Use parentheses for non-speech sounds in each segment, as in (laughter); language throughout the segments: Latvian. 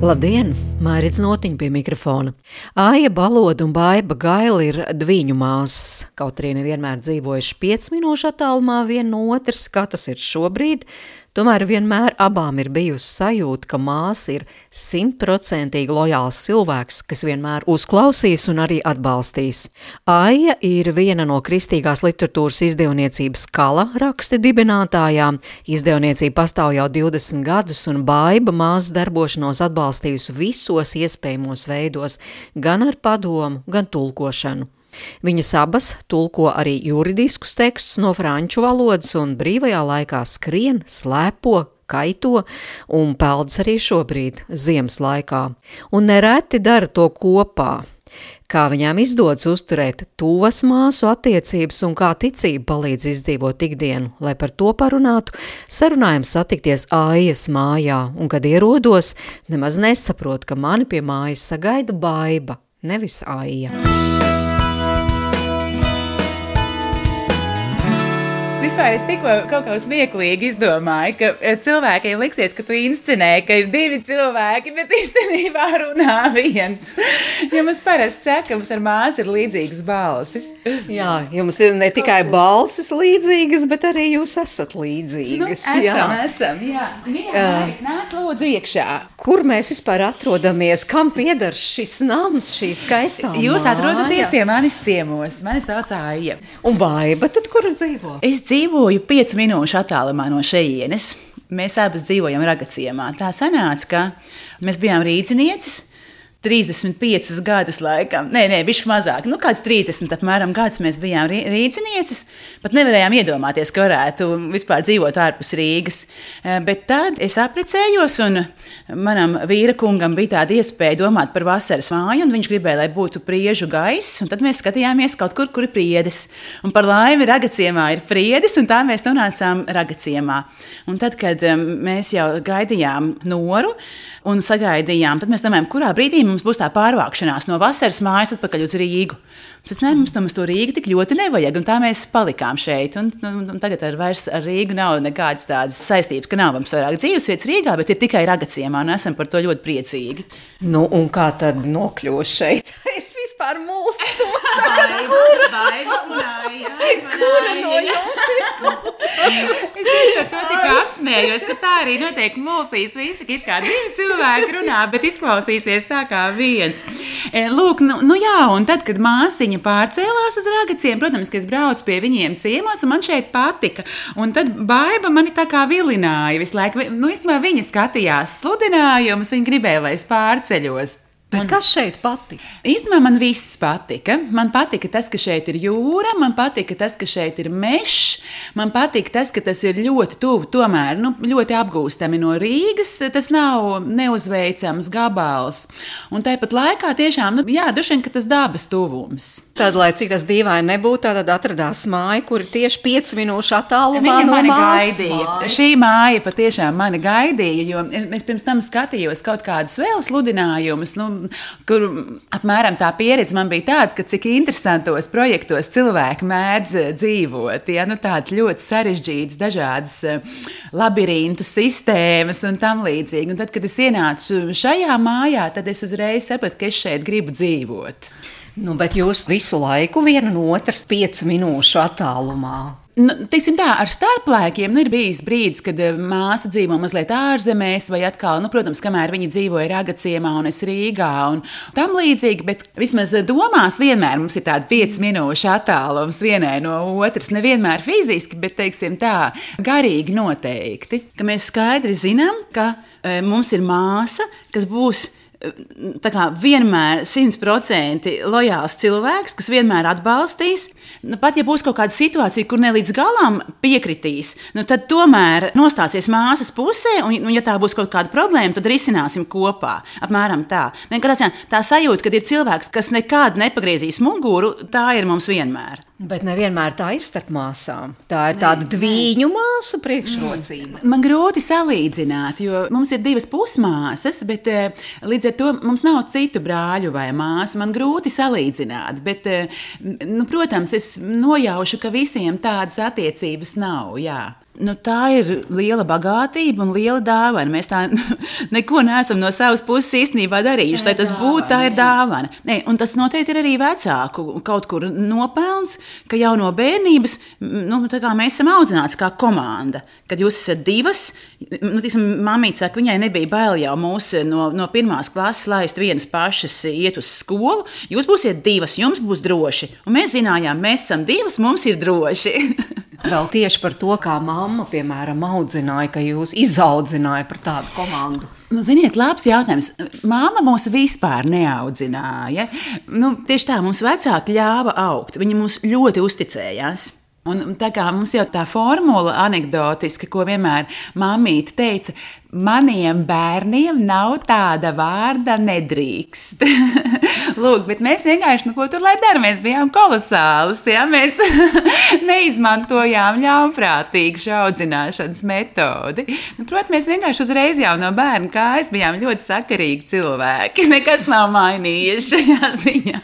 Labdien! Mārcis Notiņš pie mikrofona. Aija Baloda un Baiva Gaila ir dviņu māsas. Kaut arī nevienmēr dzīvojuši 5 minūšu attālumā viena no otras, kā tas ir šobrīd, Tomēr vienmēr abām ir bijusi sajūta, ka māsa ir simtprocentīgi lojāls cilvēks, kas vienmēr uzklausīs un arī atbalstīs. Aija ir viena no kristīgās literatūras izdevniecības kala raksti dibinātājām. Izdevniecība pastāv jau 20 gadus, un baiba māsas darbošanos atbalstījusi visos iespējamos veidos, gan ar padomu, gan tulkošanu. Viņas abas tulko arī juridiskus tekstus no franču valodas un brīvajā laikā skrien, slēpo, kaito un peldas arī šobrīd, ziemas laikā. Un nereti dara to kopā. Kā viņām izdodas uzturēt tuvas māsu attiecības un kā ticība palīdz izdzīvot ikdienu, lai par to parunātu, sarunājam satikties Ājas mājā, un kad ierodos, nemaz nesaprotu, ka mani pie mājas sagaida baiba, nevis Āja. Vispār es tikko kaut kā smieklīgi izdomāju, ka eh, cilvēkiem liksies, ka tu inscenē, ka ir divi cilvēki, bet (laughs) īstenībā runā viens. Jo mums parasti saka, ka mums ar māsu ir līdzīgas balsis. Jā, jums ir ne tikai balsis līdzīgas, bet arī jūs esat līdzīgas. Nu, esam, jā. esam, jā. Mierā, nāc lūdzu iekšā. Kur mēs vispār atrodamies? Kam pieder šis nams, šī skaistā Jūs atrodaties pie manis ciemos. Mani sauc Aija. Un Baiba, tad kur dzīvo? Es dzīvoju 5 minūšu attālumā no šejienes. Mēs abas dzīvojam Ragaciemā. Tā sanāca, ka mēs bijām rīznieces. 35 gadus laikam, nē, nē, bišķi mazāk, nu kāds 30 apmēram gadus mēs bijām rīcinieces, pat nevarējām iedomāties, ka varētu vispār dzīvot ārpus Rīgas. Eh, bet tad es apprecējos, un manam vīra kungam bija tāda iespēja domāt par vasaras māju, un viņš gribēja, lai būtu priežu gaiss, un tad mēs skatījāmies kaut kur, kur ir priedes. Un par laimi Ragaciemā ir priedes, un tā mēs nonācām Ragaciemā. Un tad, kad eh, mēs jau gaidījām noru, un sagaidījām. Tad mēs domājām, kurā brīdī mums būs tā pārvākšanās no vasaras mājas atpakaļ uz Rīgu. Es nezinu, mums, mums to Rīgu tik ļoti nevajag, un tā mēs palikām šeit. Un, un, un tagad ar, vairs, ar Rīgu nav nekādas tādas saistības, ka nav mums vairāk dzīvesvietas Rīgā, bet ir tikai ragaciemā, un esam par to ļoti priecīgi. Nu, un kā tad nokļūst šeit? (laughs) es vispār (laughs) baiva, kura (laughs) no jums ir? Es tieši par to tik apsmējos, ka tā arī noteikti mulsīs visi, it kā divi cilvēki runā, bet izklausīsies tā kā viens. E, lūk, nu, nu jā, un tad, kad māsiņa pārcēlās uz ragaciem, protams, ka es braucu pie viņiem ciemos, un man šeit patika. Un tad baiva mani tā kā vilināja visu laiku. Nu, īstenībā viņa skatījās sludinājumus, viņa gribēja, lai es pārceļos. Bet kas šeit patika? Īstenībā man viss patika. Man patika tas, ka šeit ir jūra, man patika tas, ka šeit ir mežs, man patika tas, ka tas ir ļoti tuvu, tomēr nu, ļoti apgūstami no Rīgas. Tas nav neuzveicams gabals. Un tāpat laikā tiešām, nu, jā, vien, ka tas dabas tuvums. Tad, lai cik tas dīvaini nebūtu, tad atradās māja, kur ir tieši 5 minūšu attālumā Viņa no mani mājas gaidīja. mājas. Šī māja patiešām mani gaidīja, jo es pirms tam skatījos kaut kādus vēl sludinājumus. Nu, kur apmēram tā pieredze man bija tāda, ka cik interesantos projektos cilvēki mēdz eh, dzīvot. Ja? Nu, tādas ļoti sarežģītas, dažādas eh, labirintu sistēmas un tam līdzīgi. Un tad, kad es ienācu šajā mājā, tad es uzreiz sapratu, ka es šeit gribu dzīvot. Nu, bet jūs visu laiku viena no otras 5 minūšu attālumā. Nu, teiksim tā, ar starplaikiem nu, ir bijis brīdis, kad eh, māsa dzīvo mazliet ārzemēs, vai atkal, nu, protams, kamēr viņa dzīvoja Ragaciemā un es Rīgā un tam līdzīgi, bet vismaz domās vienmēr mums ir tāda 5 minūšu attālums vienai no otras. Nevienmēr fiziski, bet, teiksim tā, garīgi noteikti. Ka mēs skaidri zinām, ka e, mums ir māsa, kas būs kā, vienmēr simtprocentīgi lojāls cilvēks, kas vienmēr atbalstīs. Nu, pat ja būs kaut kāda situācija, kur ne līdz galam piekritīs, nu, tad tomēr nostāsies māsas pusē, un, un ja tā būs kaut kāda problēma, tad risināsim kopā. Apmēram tā. Vienkārši tā sajūta, ka ir cilvēks, kas nekad nepagriezīs muguru, tā ir mums vienmēr. Bet nevienmēr tā ir starp māsām. Tā ir tāda diviņu māsu priekšrocība. Man grūti salīdzināt, jo mums ir divas pusmāsas, bet eh, līdz ar to mums nav citu brāļu vai māsu. Man grūti salīdzināt, bet, eh, nu, protams, es nojaušu, ka visiem tādas attiecības nav. Jā. Nu, tā ir liela bagātība un liela dāvana. Mēs tā (laughs) neko neesam no savas puses īstenībā darījuši, lai tas būtu. Tā ir dāvana. Ne, un tas noteikti ir arī vecāku kaut kur nopelns, ka jau no bērnības nu, mēs esam audzināti kā komanda. Kad jūs esat divas, nu, mamīte saka, viņai nebija bail jau mūs no, no pirmās klases laist vienas pašas iet uz skolu. Jūs būsiet divas, jums būs droši. Un mēs zinājām, mēs esam divas, mums ir droši. (laughs) Vēl tieši par to, kā mamma, piemēram, audzināja, ka jūs izaudzināja par tādu komandu. Nu, ziniet, labs jautājums. Māma mūs vispār neaudzināja. Nu, tieši tā, mums vecāki ļāva augt. Viņi mums ļoti uzticējās. Un tā kā mums jau tā formula anekdotiski, ko vienmēr mamīte teica, maniem bērniem nav tāda vārda nedrīkst. (laughs) Lūk, bet mēs vienkārši, nu, ko tur lai dara, mēs bijām kolosālus, ja mēs (laughs) neizmantojām ļaunprātīgu audzināšanas metodi. Nu, Protams, mēs vienkārši uzreiz jau no bērna kājas bijām ļoti sakarīgi cilvēki. (laughs) Nekas nav mainījies šajā ziņā.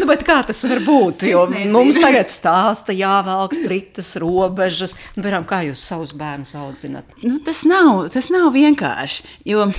Nu, kā tas var būt? Jo mums tagad stāsta, jāvelk striktas robežas. Nu, piemēram, kā jūs savus bērnus audzināt? Nu, tas, nav, tas nav vienkārši. Jo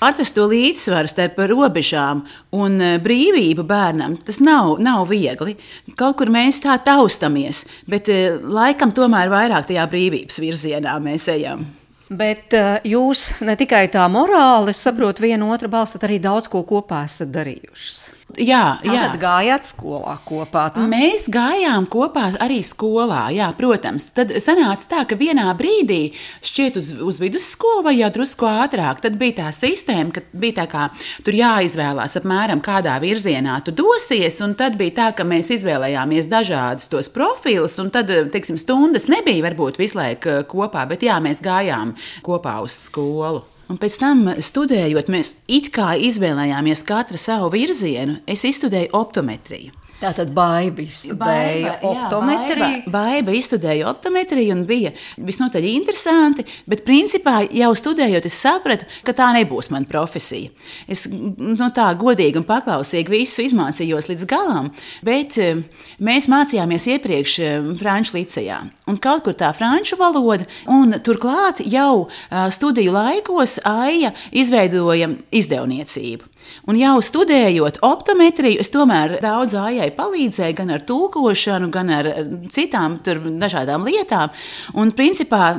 Atrast to līdzsvaru starp robežām un e, brīvību bērnam, tas nav, nav viegli. Kaut kur mēs tā taustamies, bet e, laikam tomēr vairāk tajā brīvības virzienā mēs ejam. Bet uh, jūs ne tikai tā morāli, es saprotu, vienu otru balstat arī daudz ko kopā esat darījušas. Jā, jā. Tad gājāt skolā kopā. Tā? Mēs gājām kopā arī skolā, jā, protams. Tad sanāca tā, ka vienā brīdī, šķiet, uz, uz vidusskolu vai jau drusku ātrāk, tad bija tā sistēma, ka bija tā kā tur jāizvēlās apmēram kādā virzienā tu dosies, un tad bija tā, ka mēs izvēlējāmies dažādus tos profilus, un tad, teiksim, stundas nebija varbūt visu laiku kopā, bet jā, mēs gājām kopā uz skolu. Un pēc tam, studējot, mēs it kā izvēlējāmies katra savu virzienu. Es izstudēju optometriju. Tātad baiba izstudēja optometriju. Jā, baiba, baiba izstudēja optometriju un bija visnotaļ interesanti, bet principā jau studējot, es sapratu, ka tā nebūs mana profesija. Es no tā godīgi un paklausīgi visu izmācījos līdz galam, bet eh, mēs mācījāmies iepriekš eh, Franču licejā. Un kaut kur tā franču valoda, un turklāt jau eh, studiju laikos Aija izveidoja izdevniecību. Un jau studējot optometriju, es tomēr daudz ājai palīdzēju gan ar tulkošanu, gan ar citām dažādām lietām. Un, principā,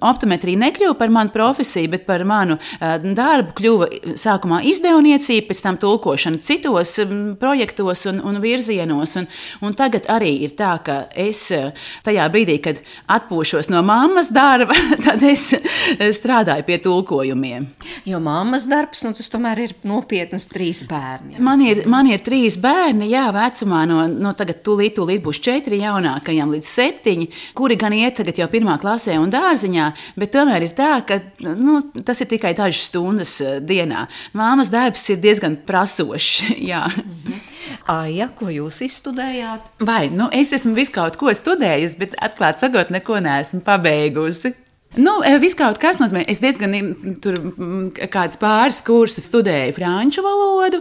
optometrija nekļuva par manu profesiju, bet par manu darbu kļuva sākumā izdevniecība, pēc tam tulkošana citos projektos un, un virzienos. Un, un tagad arī ir tā, ka es tajā brīdī, kad atpūšos no mammas darba, (laughs) tad es strādāju pie tulkojumiem. Jo mammas darbs, nu, tas tomēr ir nopietns nopietnas trīs bērni. Man ir, man ir trīs bērni, jā, vecumā no, no tagad tūlīt, tūlīt būs četri jaunākajiem līdz septiņi, kuri gan iet tagad jau pirmā klasē un dārziņā, bet tomēr ir tā, ka nu, tas ir tikai dažas stundas eh, dienā. Māmas darbs ir diezgan prasošs. (laughs) Mhm. Aija, ko jūs izstudējāt? Vai, nu, es esmu visu kaut ko studējusi, bet atklāti sakot, neko neesmu pabeigusi. Nu, e, viss kaut kas nozīmē. Es diezgan tur kādus pāris kursus studēju franču valodu,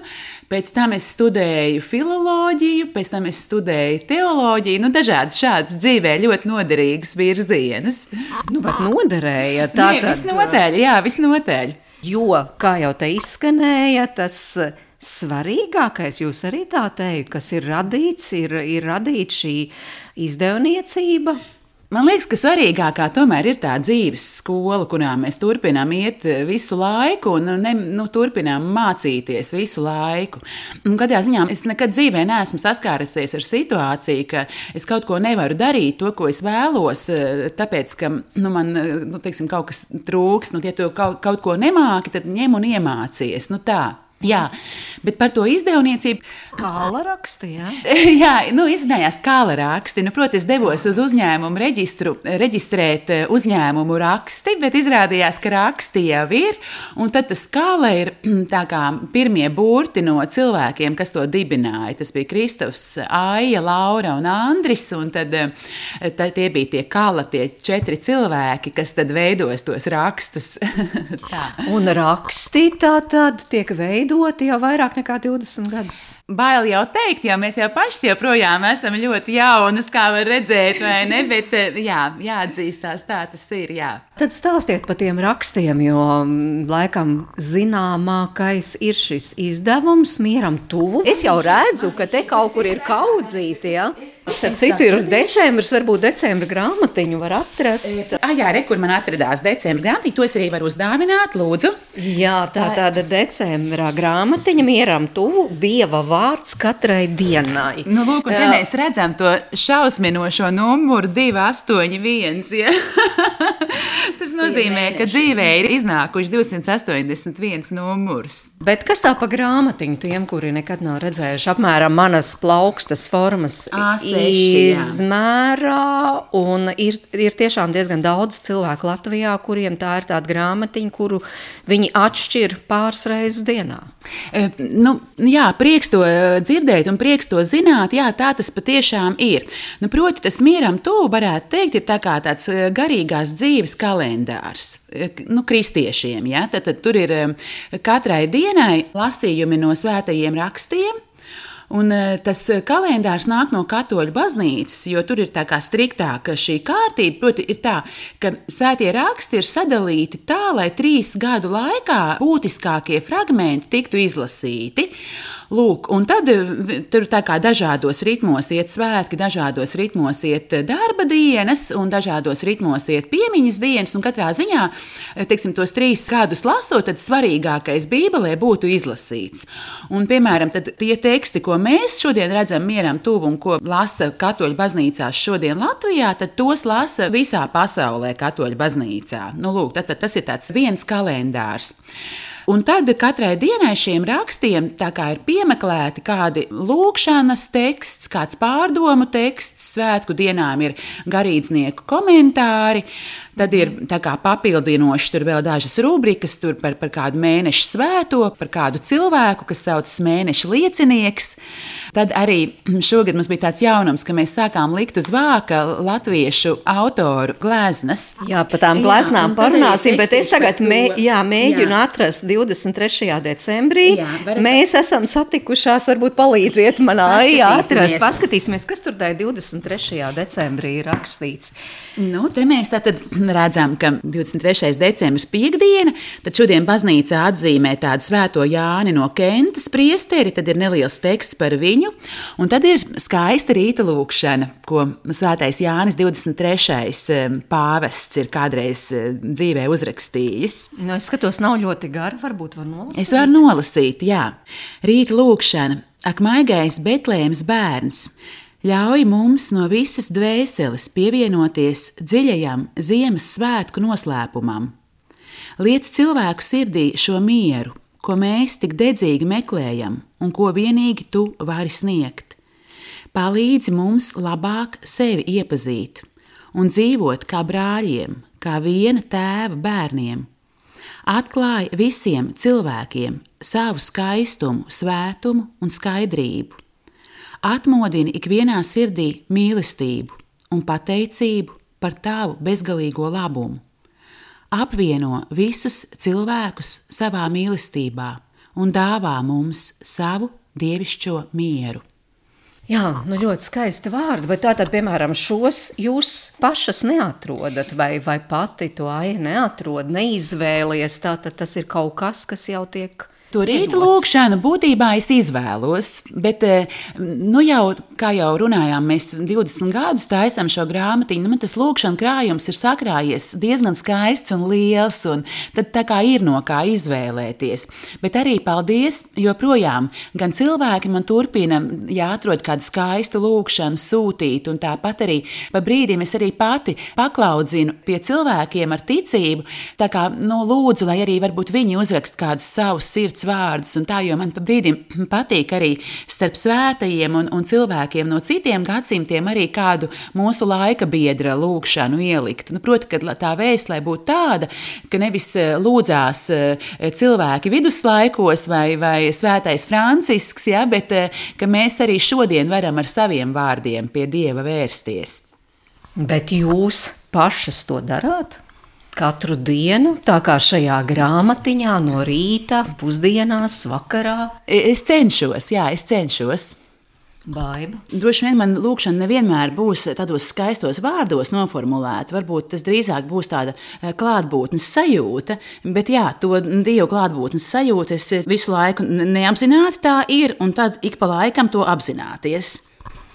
pēc tam es studēju filoloģiju, pēc tam es studēju teoloģiju. Nu, dažādas šādas dzīvē ļoti noderīgas virzienus. Nu, bet noderēja tā, Nē, visnotaļ, jā, visnotaļ. Jo, kā jau te izskanēja, tas svarīgākais, jūs arī tā teikt, kas ir radīts, ir, ir radīt šī izdevniecība Man liekas, ka svarīgākā tomēr ir tā dzīves skola, kurā mēs turpinām iet visu laiku un ne, nu, turpinām mācīties visu laiku. Un kādā ziņā es nekad dzīvē neesmu saskārusies ar situāciju, ka es kaut ko nevaru darīt, to, ko es vēlos, tāpēc, ka nu, man nu, teiksim, kaut kas trūks. Nu, ja tu kaut, kaut ko nemāki, tad ņem un iemācies. Nu, tā. Jā, bet par to izdevniecību. Kāla raksti, jā? (laughs) jā, nu, izzinājās kāla raksti. Nu, proti, es devos uz uzņēmumu reģistru, reģistrēt eh, uzņēmumu raksti, bet izrādījās, ka raksti jau ir. Un tad tas kāla ir (clears throat) tā kā pirmie burti no cilvēkiem, kas to dibināja. Tas bija Kristofs, Aija, Laura un Andris. Un tad, eh, tad tie bija tie kāla, tie četri cilvēki, kas tad veidos tos rakstus. (laughs) un raksti tā tad tiek veidoti jau vairāk nekā 20 gadus. Bail jau teikt, jo mēs jau paši joprojām esam ļoti jaunas, kā var redzēt, vai ne? Bet eh, jā, jāatzīstās, tā tas ir. Jā. Tad stāstiet par tiem rakstiem, jo mm, laikam zināmākais ir šis izdevums mieram tuvu. Es jau redzu, ka te kaut kur ir kaudzīti. Ja? Starp citu, ir decembris, varbūt decembra grāmatiņu var atrast. Ah, jā, re, kur man atradās decembra grāmatiņa, to es arī varu uzdāvināt, lūdzu. Jā, tā tāda decembra grāmatiņa mieram tuvu, Dieva vārds katrai dienai. Nu, lūk, un te mēs redzam to šausminošo numuru 281. Ja? (laughs) Tas nozīmē, ka dzīvē ir iznākuši 281 numurs. Bet kas tā pa grāmatiņu tiem, kuri nekad nav redzējuši apmēram manas plaukstas formas? A6 izmērā. Ir, ir tiešām diezgan daudz cilvēku Latvijā, kuriem tā ir tāda grāmatiņa, kuru viņi atšķir pāris reizes dienā. E, nu, jā, prieks to dzirdēt un prieks to zināt. Jā, tā tas patiešām ir. Nu, proti, tas mieram tuvu varētu teikt, ir tā tāds e, garīgās dzīves kalendārs. E, nu, kristiešiem, ja? tad, tad tur ir katrai dienai lasījumi no svētajiem rakstiem, Un e, tas kalendārs nāk no katoļu baznīcas, jo tur ir tā kā striktāka šī kārtība. Proti, ir tā, ka svētie raksti ir sadalīti tā, lai trīs gadu laikā būtiskākie fragmenti tiktu izlasīti. Lūk, un tad e, tur tā kā dažādos ritmos iet svētki, dažādos ritmos iet darba dienas, un dažādos ritmos iet piemiņas dienas. Katrā ziņā, e, teiksim, tos trīs gadus lasot, tad svarīgākais Bībelē būtu izlasīts. Un, piemēram, tie teksti, ko mēs šodien redzam mieram tuvu un ko lasa katoļu baznīcās šodien Latvijā, tad tos lasa visā pasaulē katoļu baznīcā. Nu, lūk, tad, tad tas ir viens kalendārs. Un tad katrai dienai šiem rakstiem ir piemeklēti kādi lūkšanas teksts, kāds pārdomu teksts, svētku dienām ir garīdznieku komentāri. Tad ir papildinoši tur vēl dažas rubrikas par, par kādu mēnešu svēto, par kādu cilvēku, kas saucas mēneša liecinieks. Tad arī šogad mums bija tāds jaunums, ka mēs sākām likt uz vāka latviešu autoru gleznas. Jā, par tām gleznām parunāsim, bet es tagad mē, jā, mēģinu jā. atrast 23. decembrī. Jā, varat... Mēs esam satikušās, varbūt palīdziet man atrast. Paskatīsimies, kas tur tajā 23. decembrī ir rakstīts. Nu, te mēs tātad redzam, ka 23. decembris piekdiena, tad šodien baznīca atzīmē tādu svēto Jāni no Kentas priesteri, tad ir neliels teksts par viņu, un tad ir skaista rīta lūkšana, ko svētais Jānis 23. pāvests ir kādreiz dzīvē uzrakstījis. Nu, es skatos, nav ļoti gara, varbūt var nolasīt. Es varu nolasīt, jā. Rīta lūkšana, ak maigais Betlēms bērns, ļauj mums no visas dvēseles pievienoties dziļajam Ziemassvētku noslēpumam. Liec cilvēku sirdī šo mieru, ko mēs tik dedzīgi meklējam un ko vienīgi tu vari sniegt. Palīdzi mums labāk sevi iepazīt un dzīvot kā brāļiem, kā viena tēva bērniem. Atklāj visiem cilvēkiem savu skaistumu, svētumu un skaidrību atmodini ikvienā sirdī mīlestību un pateicību par tavu bezgalīgo labumu. Apvieno visus cilvēkus savā mīlestībā un dāvā mums savu dievišķo mieru. Jā, nu ļoti skaisti vārdi, bet tātad, piemēram, šos jūs pašas neatrodat, vai, vai pati to aina neatrod, neizvēlies. Tātad tas ir kaut kas, kas jau tiek To rīta lūkšanu būtībā es izvēlos, bet, eh, nu jau, kā jau runājām, mēs 20 gadus taisām šo grāmatiņu. Nu, man tas lūkšana krājums ir sakrājies diezgan skaists un liels, un tad tā kā ir no kā izvēlēties. Bet arī paldies, joprojām gan cilvēki man turpina, ja atrod kādu skaistu lūkšanu, sūtīt, un tāpat arī pa brīdim es arī pati paklaudzinu pie cilvēkiem ar ticību. Tā kā, nu, lūdzu, lai arī varbūt viņi uzrakst kādus savus sirds sirds vārdus, un tā, jo man pa brīdim (clears throat) patīk arī starp svētajiem un, un cilvēkiem no citiem gadsimtiem arī kādu mūsu laika biedra lūgšanu ielikt. Nu, proti, ka tā vēsts, lai būtu tāda, ka nevis eh, lūdzās eh, cilvēki viduslaikos vai, vai svētais Francisks, ja, bet ka mēs arī šodien varam ar saviem vārdiem pie Dieva vērsties. Bet jūs pašas to darāt? Katru dienu, tā kā šajā grāmatiņā, no rīta, pusdienās, vakarā. Es cenšos, jā, es cenšos. Baiba. Droši vien man lūkšana nevienmēr būs tādos skaistos vārdos noformulēta. Varbūt tas drīzāk būs tāda eh, klātbūtnes sajūta, bet jā, to dievu klātbūtnes sajūta es visu laiku neapzināti tā ir, un tad ik pa laikam to apzināties.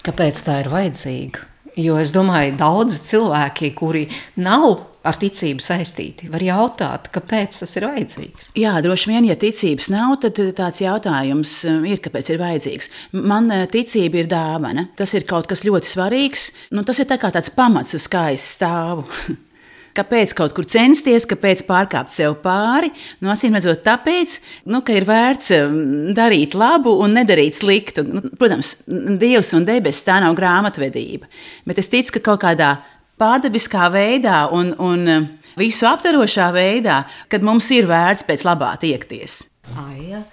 Kāpēc tā ir vajadzīga? Jo es domāju, daudzi cilvēki, kuri nav ar ticību saistīti, var jautāt, kāpēc tas ir vajadzīgs. Jā, droši vien, ja ticības nav, tad tāds jautājums um, ir, kāpēc ir vajadzīgs. Man uh, ticība ir dāvana. Tas ir kaut kas ļoti svarīgs. Nu, tas ir tā tāds pamats, uz kā es stāvu. (laughs) Kāpēc kaut kur censties, kāpēc pārkāpt sev pāri? Nu, Acīm redzot, tāpēc, nu, ka ir vērts darīt labu un nedarīt sliktu. Nu, protams, Dievs un debesis tā nav grāmatvedība, bet es ticu, ka kaut kādā pārdabiskā veidā un, un um, visu aptverošā veidā, kad mums ir vērts pēc labā tiekties. Ai, ja.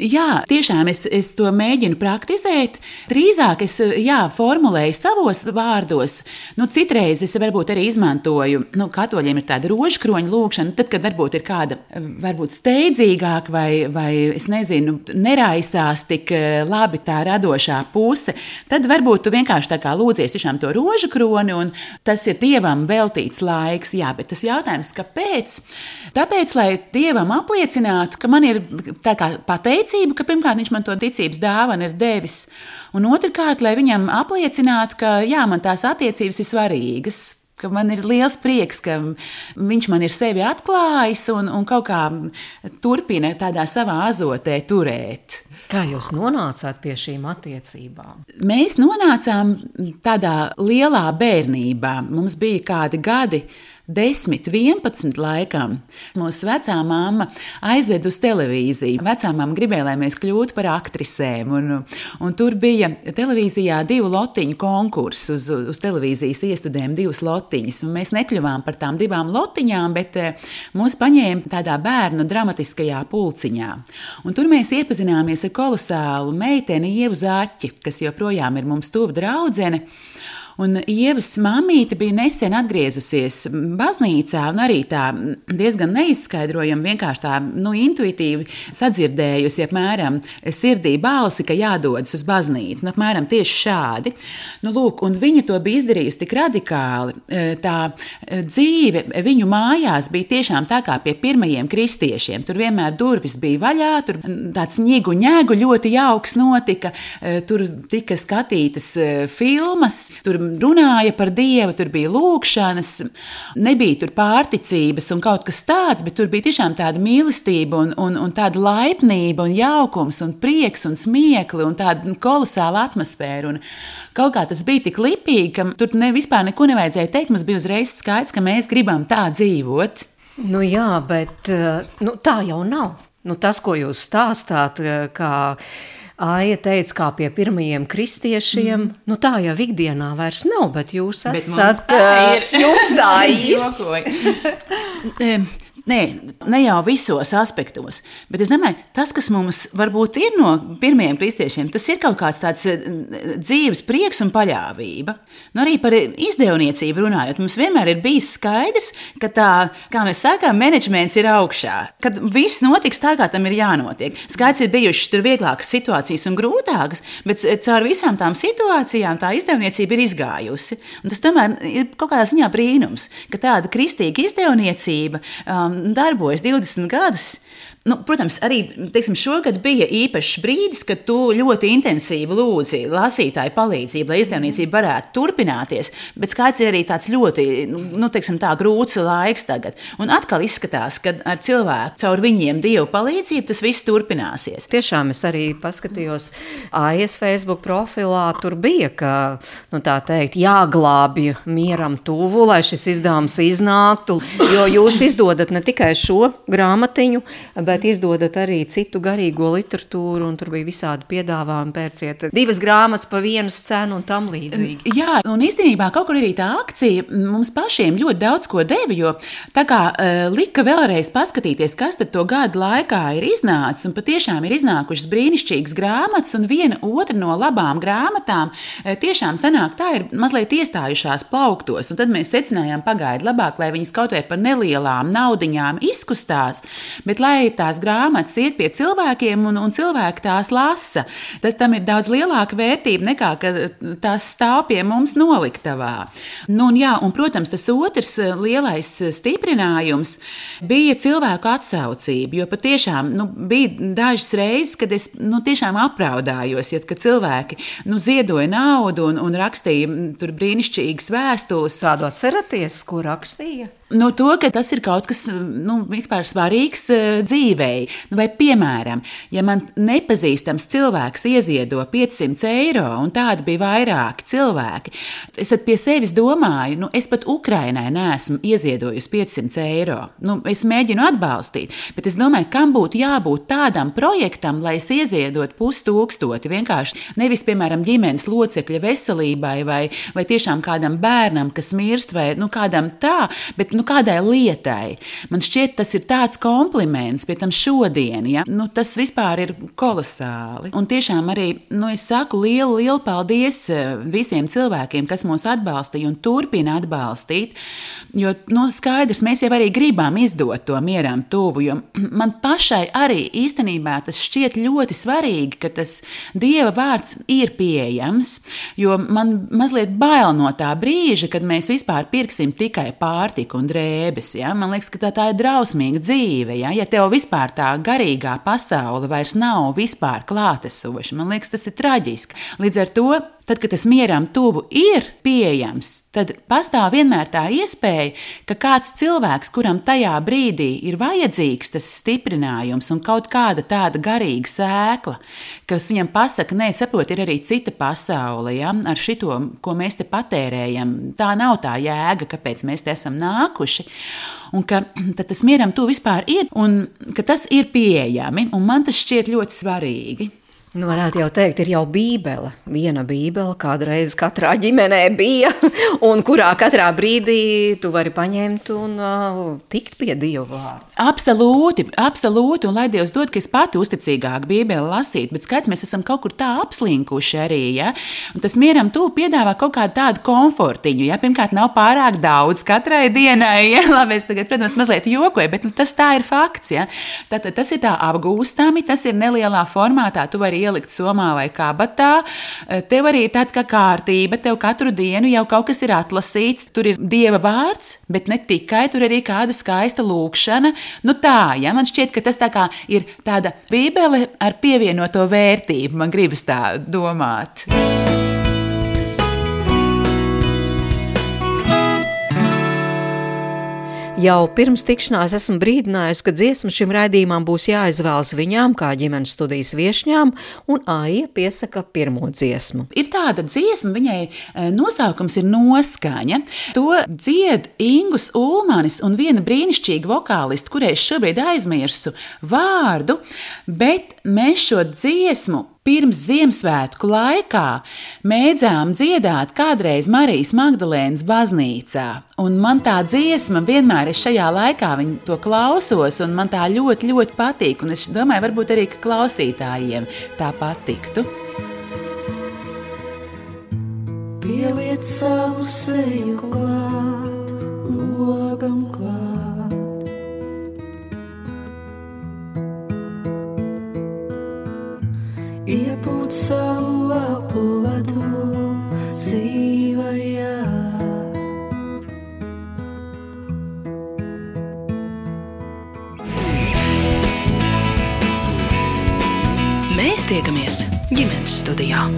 Jā, tiešām es, es to mēģinu praktizēt. Drīzāk es jā, formulēju savos vārdos. Nu, citreiz es varbūt arī izmantoju, nu, katoļiem ir tāda rožkroņa lūkšana, tad, kad varbūt ir kāda varbūt steidzīgāka vai, vai es nezinu, neraisās tik eh, labi tā radošā puse, tad varbūt tu vienkārši tā kā lūdzies tiešām to rožkroni un tas ir Dievam veltīts laiks. Jā, bet tas jautājums, kāpēc? Tāpēc, lai Dievam apliecinātu, ka man ir tā kā pateicis, liecību, ka pirmkārt viņš man to ticības dāvanu ir devis, un otrkārt, lai viņam apliecinātu, ka jā, man tās attiecības ir svarīgas. Man ir liels prieks, ka viņš man ir sevi atklājis un, un kaut kā turpina tādā savā azotē turēt. Kā jūs nonācāt pie šīm attiecībām? Mēs nonācām tādā lielā bērnībā. Mums bija kādi gadi, 10, 11 laikam mūsu vecā mamma aizveda uz televīziju. Vecā mamma gribēja, lai mēs kļūtu par aktrisēm. Un, un tur bija televīzijā divu lotiņu konkurss uz, uz televīzijas iestudēm, divas lotiņas. Mēs nekļuvām par tām divām lotiņām, bet eh, mūs paņēma tādā bērnu dramatiskajā pulciņā. Un tur mēs iepazināmies ar kolosālu meiteni Ievu Zaķi, kas joprojām ir mums tuva draudzene. Un Ievas mamīte bija nesen atgriezusies baznīcā, un arī tā diezgan neizskaidrojami, vienkārši tā nu, intuitīvi sadzirdējusi, apmēram sirdī balsi, ka jādodas uz baznīcu. Nu, apmēram tieši šādi. Nu, lūk, un viņa to bija izdarījusi tik radikāli. E, tā e, dzīve viņu mājās bija tiešām tā kā pie pirmajiem kristiešiem. Tur vienmēr durvis bija vaļā, tur tāds ņēgu ņēgu ļoti jauks notika, e, tur tika skatītas filmas. Tur runāja par Dievu, tur bija lūkšanas, nebija tur pārticības un kaut kas tāds, bet tur bija tiešām tāda mīlestība un, un, un tāda laipnība un jaukums un prieks un smiekli un tāda kolosāla atmosfēra. Un kaut kā tas bija tik lipīgi, ka tur ne, vispār neko nevajadzēja teikt. Mums bija uzreiz skaidrs, ka mēs gribam tā dzīvot. Nu jā, bet eh, nu, tā jau nav. Nu, tas, ko jūs stāstāt, eh, kā Aija teica, kā pie pirmajiem kristiešiem. Mm. Nu, tā jau ikdienā vairs nav, bet jūs esat. Bet tā ir. Jums tā (laughs) ir. (laughs) Nē, ne jau visos aspektos, bet es domāju, tas, kas mums varbūt ir no pirmajiem kristiešiem, tas ir kaut kāds tāds eh, dzīves prieks un paļāvība. Nu, arī par izdevniecību runājot, mums vienmēr ir bijis skaidrs, ka tā, kā mēs sakām, menedžments ir augšā, kad viss notiks tā, kā tam ir jānotiek. Skaidrs ir bijušas tur vieglākas situācijas un grūtākas, bet caur visām tām situācijām tā izdevniecība ir izgājusi. Un tas tomēr ir kaut kādā ziņā brīnums, ka tāda kristīga izdevniecība um, darbojas 20 gadus, Nu, protams, arī teiksim, šogad bija īpašs brīdis, kad tu ļoti intensīvi lūdzi lasītāju palīdzību, lai izdevniecība varētu turpināties. Bet skaidrs ir arī tāds ļoti nu, teiksim, tā, grūts laiks tagad. Un atkal izskatās, ka ar cilvēku caur viņiem dievu palīdzību tas viss turpināsies. Tiešām es arī paskatījos AIS Facebook profilā. Tur bija, ka nu, teikt, jāglābj mieram tuvu, lai šis izdevums iznāktu. Jo jūs izdodat ne tikai šo grāmatiņu, bet bet izdodat arī citu garīgo literatūru, un tur bija visādi piedāvājumi, pērciet divas grāmatas pa vienas cenu un tam līdzīgi. Jā, un īstenībā kaut kur arī tā akcija mums pašiem ļoti daudz ko deva, jo tā kā uh, lika vēlreiz paskatīties, kas tad to gadu laikā ir iznācis, un patiešām ir iznākušas brīnišķīgas grāmatas, un viena otra no labām grāmatām uh, tiešām sanāk tā ir mazliet iestājušās plauktos, un tad mēs secinājām pagaidu labāk, lai viņas kaut vai par nelielām naudiņām izkustās, bet lai tās grāmatas iet pie cilvēkiem un, un cilvēki tās lasa. Tas tam ir daudz lielāka vērtība nekā tās stāv pie mums noliktavā. Nu, un, jā, un, protams, tas otrs lielais stiprinājums bija cilvēku atsaucība. Jo patiešām nu, bija dažas reizes, kad es nu, tiešām apraudājos, ja cilvēki nu, ziedoja naudu un, un rakstīja brīnišķīgas vēstules. Kādu atceraties, ko rakstīja? No to, ka tas ir kaut kas nu, svarīgs uh, dzīvei. Nu, vai, piemēram, ja man nepazīstams cilvēks ieziedo 500 eiro, un tādi bija vairāki cilvēki, es pie sevis domāju, nu, es pat Ukrainai neesmu ieziedojusi 500 eiro. Nu, es mēģinu atbalstīt, bet es domāju, kam būtu jābūt tādam projektam, lai es ieziedot pustūkstoti. Vienkārši nevis, piemēram, ģimenes locekļa veselībai vai, vai tiešām kādam bērnam, kas mirst, vai nu, kādam tā, bet nu, nu, kādai lietai. Man šķiet, tas ir tāds kompliments, pie tam šodien, ja? nu, tas vispār ir kolosāli. Un tiešām arī nu, es saku lielu, lielu paldies eh, visiem cilvēkiem, kas mūs atbalstīja un turpina atbalstīt. Jo nu, skaidrs, mēs jau arī gribam izdot to mieram tuvu, jo (clears throat) man pašai arī īstenībā tas šķiet ļoti svarīgi, ka tas Dieva vārds ir pieejams, jo man mazliet bail no tā brīža, kad mēs vispār pirksim tikai pārtiku un drēbes. Ja? Man liekas, ka tā, tā ir drausmīga dzīve. Ja? ja tev vispār tā garīgā pasaule vairs nav vispār klātesoša, man liekas, tas ir traģiski. Līdz ar to Tad, kad tas mieram tuvu ir pieejams, tad pastāv vienmēr tā iespēja, ka kāds cilvēks, kuram tajā brīdī ir vajadzīgs tas stiprinājums un kaut kāda tāda garīga sēkla, kas viņam pasaka, nē, saprot, ir arī cita pasaule, ja, ar šito, ko mēs te patērējam. Tā nav tā jēga, kāpēc mēs te esam nākuši. Un ka (clears throat) tas mieram tuvu vispār ir, un ka tas ir pieejami, un man tas šķiet ļoti svarīgi. Nu, varētu jau teikt, ir jau bībele. Viena bībele kādreiz katrā ģimenē bija, (laughs) un kurā katrā brīdī tu vari paņemt un uh, tikt pie Dieva vārda. Absolūti, absolūti, un lai Dievs dod, ka es pati uzticīgāk bībeli lasītu, bet skaidrs, mēs esam kaut kur tā apslinkuši arī, ja? Un tas mieram tu piedāvā kaut kādu tādu komfortiņu, ja? Pirmkārt, nav pārāk daudz katrai dienai, ja? (laughs) Labi, es tagad, protams, mazliet jokoju, bet nu, tas tā ir fakts, ja? Tātad tas ir tā apgūstami, tas ir nelielā formātā, tu vari ielikt somā vai kabatā. Eh, tev arī ir tāda kā kārtība, tev katru dienu jau kaut kas ir atlasīts. Tur ir dieva vārds, bet ne tikai tur arī kāda skaista lūkšana. Nu tā, ja man šķiet, ka tas tā kā ir tāda bībele ar pievienoto vērtību, man gribas tā domāt. Jau pirms tikšanās esmu brīdinājusi, ka dziesma šim raidījumam būs jāizvēlas viņām, kā ģimenes studijas viesņām, un Aija piesaka pirmo dziesmu. Ir tāda dziesma, viņai eh, nosaukums ir noskaņa. To dzied Ingus Ulmanis un viena brīnišķīga vokālista, kurai es šobrīd aizmirsu vārdu, bet mēs šo dziesmu Pirms Ziemassvētku laikā mēdzām dziedāt kādreiz Marijas Magdalēnas baznīcā, un man tā dziesma vienmēr ir šajā laikā, viņa to klausos, un man tā ļoti, ļoti patīk, un es domāju, varbūt arī klausītājiem tā patiktu. Pieliec savu seju klāt, iepūt savu elpu ledu dzīvajā. Mēs tiekamies ģimenes studijā.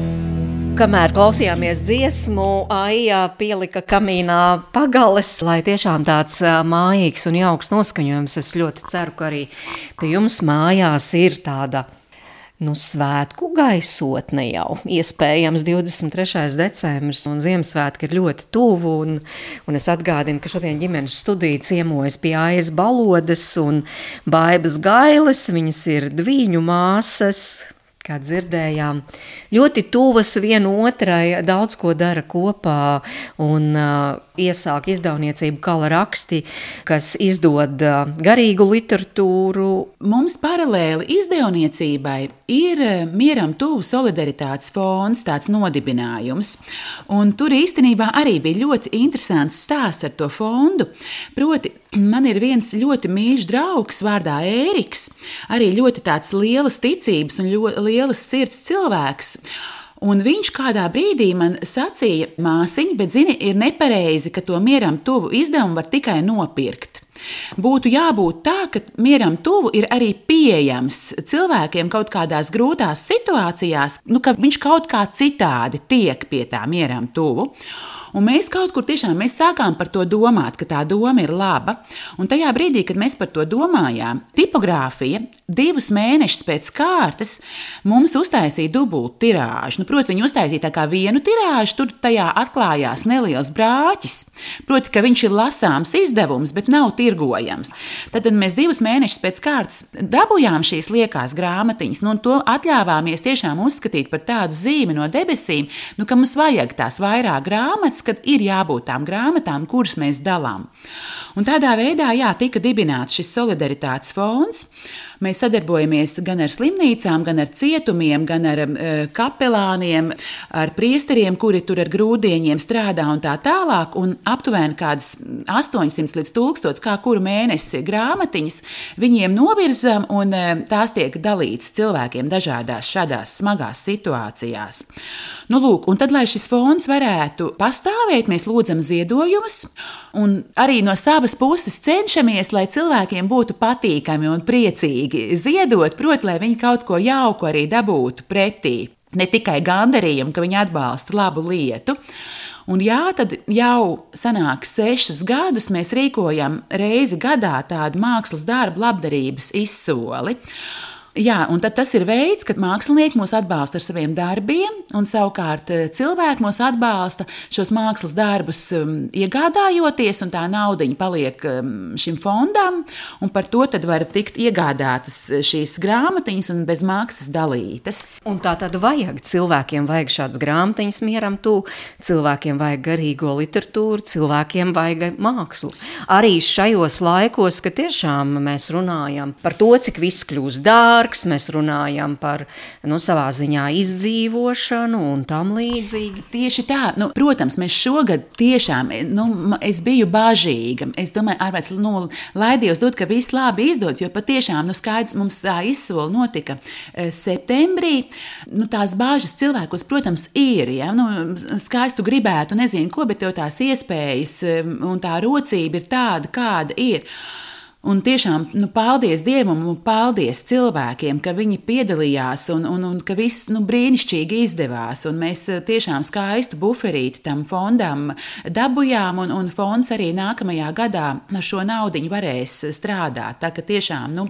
Kamēr klausījāmies dziesmu, Aija pielika kamīnā pagales, lai tiešām tāds mājīgs un jauks noskaņojums. Es ļoti ceru, ka arī pie jums mājās ir tāda nu, svētku gaisotne jau. Iespējams, 23. decembris un Ziemassvētki ir ļoti tuvu. Un, un es atgādinu, ka šodien ģimenes studija ciemojas pie Aijas Balodas un Baibas Gailes. Viņas ir dviņu māsas, kā dzirdējām, ļoti tuvas vienotrai, daudz ko dara kopā un uh, iesāk izdevniecību Kala raksti, kas izdod uh, garīgu literatūru. Mums paralēli izdevniecībai ir Mieram tuvu solidaritātes fonds, tāds nodibinājums, un tur īstenībā arī bija ļoti interesants stāsts ar to fondu, proti Man ir viens ļoti mīļš draugs, vārdā Ēriks, arī ļoti tāds lielas ticības un lielas sirds cilvēks. Un viņš kādā brīdī man sacīja, māsiņa, bet zini, ir nepareizi, ka to mieram tuvu izdevumu var tikai nopirkt. Būtu jābūt tā, ka mieram tuvu ir arī pieejams cilvēkiem kaut kādās grūtās situācijās, nu, ka viņš kaut kā citādi tiek pie tā mieram tuvu. Un mēs kaut kur tiešām mēs sākām par to domāt, ka tā doma ir laba. Un tajā brīdī, kad mēs par to domājām, tipogrāfija divus mēnešus pēc kārtas mums uztaisīja dubultu tirāžu. Nu, proti, viņi uztaisīja tā kā vienu tirāžu, tur tajā atklājās neliels brāķis. Proti, ka viņš ir lasāms izdevums, bet nav tirgojams. Tad, tad mēs divus mēnešus pēc kārtas dabūjām šīs liekās grāmatiņas, nu, un to atļāvāmies tiešām uzskatīt par tādu zīmi no debesīm, nu, ka mums vajag tās vairāk grāmatas ka ir jābūt tām grāmatām, kuras mēs dalām. Un tādā veidā jā, tika dibināts šis solidaritātes fonds. Mēs sadarbojamies gan ar slimnīcām, gan ar cietumiem, gan ar uh, kapelāniem, ar priesteriem, kuri tur ar grūdieniem strādā un tā tālāk. Un aptuveni kādas 800 līdz 1000 kā kuru mēnesi grāmatiņas viņiem novirzam, un uh, tās tiek dalītas cilvēkiem dažādās šādās smagās situācijās. Nu, lūk, un tad, lai šis fonds varētu pastāvēt, mēs lūdzam ziedojumus, un arī no savas puses cenšamies, lai cilvēkiem būtu patīkami un priecīgi ziedot, proti, lai viņi kaut ko jauku arī dabūtu pretī. Ne tikai gandarījumu, ka viņi atbalsta labu lietu. Un jā, tad jau sanāk sešus gadus mēs rīkojam reizi gadā tādu mākslas darbu labdarības izsoli. Jā, un tas ir veids, kad mākslinieki mūs atbalsta ar saviem darbiem, un savukārt eh, cilvēki mūs atbalsta šos mākslas darbus um, iegādājoties, un tā naudiņa paliek um, šim fondam, par to var tikt iegādātas šīs grāmatiņas un bez maksas dalītas. Un tā tad vajag cilvēkiem vajag šādas grāmatiņas mieram tu, cilvēkiem vajag garīgo literatūru, cilvēkiem vajag mākslu. Arī šajos laikos, kad tiešām mēs runājam par to, cik viss kļūst dārgi, dārgs, mēs runājam par nu, savā ziņā izdzīvošanu un tam līdzīgi. Tieši tā, nu, protams, mēs šogad tiešām, nu, es biju bažīga. Es domāju, ārpēc, nu, lai Dievs dod, ka viss labi izdodas, jo patiešām, nu, skaidrs, mums tā izsola notika e, septembrī. Nu, tās bāžas cilvēkos, protams, ir, ja, nu, skaistu gribētu, nezinu ko, bet tev tās iespējas e, un tā rocība ir tāda, kāda ir. Un tiešām, nu, paldies Dievam un paldies cilvēkiem, ka viņi piedalījās un, un, un ka viss nu, brīnišķīgi izdevās. Un mēs eh, tiešām skaistu buferīti tam fondam dabujām, un, un fonds arī nākamajā gadā ar šo naudu varēs strādāt. Tā ka tiešām nu,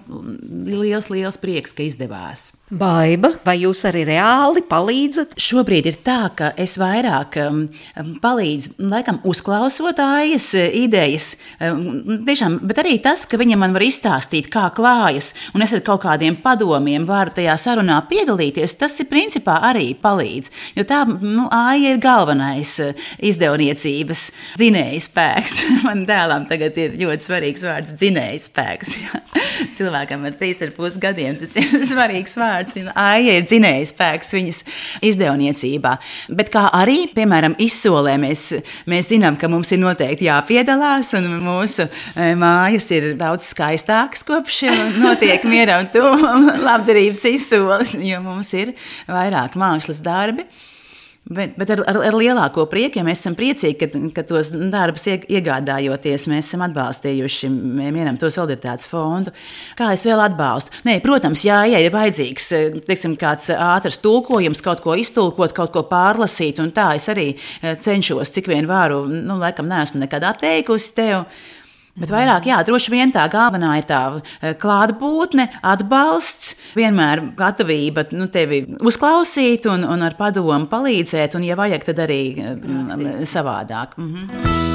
liels, liels prieks, ka izdevās. Baiba, vai jūs arī reāli palīdzat? Šobrīd ir tā, ka es vairāk um, um palīdzu, laikam, uzklausot aiz idejas. Um, tiešām, bet arī tas, ka viņa man var izstāstīt, kā klājas, un es ar kaut kādiem padomiem varu tajā sarunā piedalīties, tas ir principā arī palīdz. Jo tā nu, āja ir galvenais eh, izdevniecības dzinējas spēks. (laughs) Man dēlam tagad ir ļoti svarīgs vārds dzinējas spēks. (laughs) Cilvēkam ar trīs ar pus gadiem tas ir (laughs) svarīgs vārds. Āja ir dzinējas spēks viņas izdevniecībā. Bet kā arī, piemēram, izsolē mēs, mēs zinām, ka mums ir noteikti jāpiedalās, un mūsu eh, mājas ir daudz daudz skaistāks kopš notiek miera un tuvuma (laughs) labdarības izsoles, jo mums ir vairāk mākslas darbi. Bet, bet ar, ar, ar lielāko prieku, ja mēs esam priecīgi, ka, ka tos darbus iegādājoties, mēs esam atbalstījuši mieram to solidaritātes fondu. Kā es vēl atbalstu? Nē, protams, jā, ja ir vajadzīgs teiksim, kāds ātrs tulkojums, kaut ko iztulkot, kaut ko pārlasīt, un tā es arī cenšos, cik vien varu, nu, laikam neesmu nekad atteikusi tev. Bet vairāk, jā, droši vien tā galvenā ir tā eh, klātbūtne, atbalsts, vienmēr gatavība nu, tevi uzklausīt un, un ar padomu palīdzēt, un, ja vajag, tad arī. Eh, savādāk. Mhm.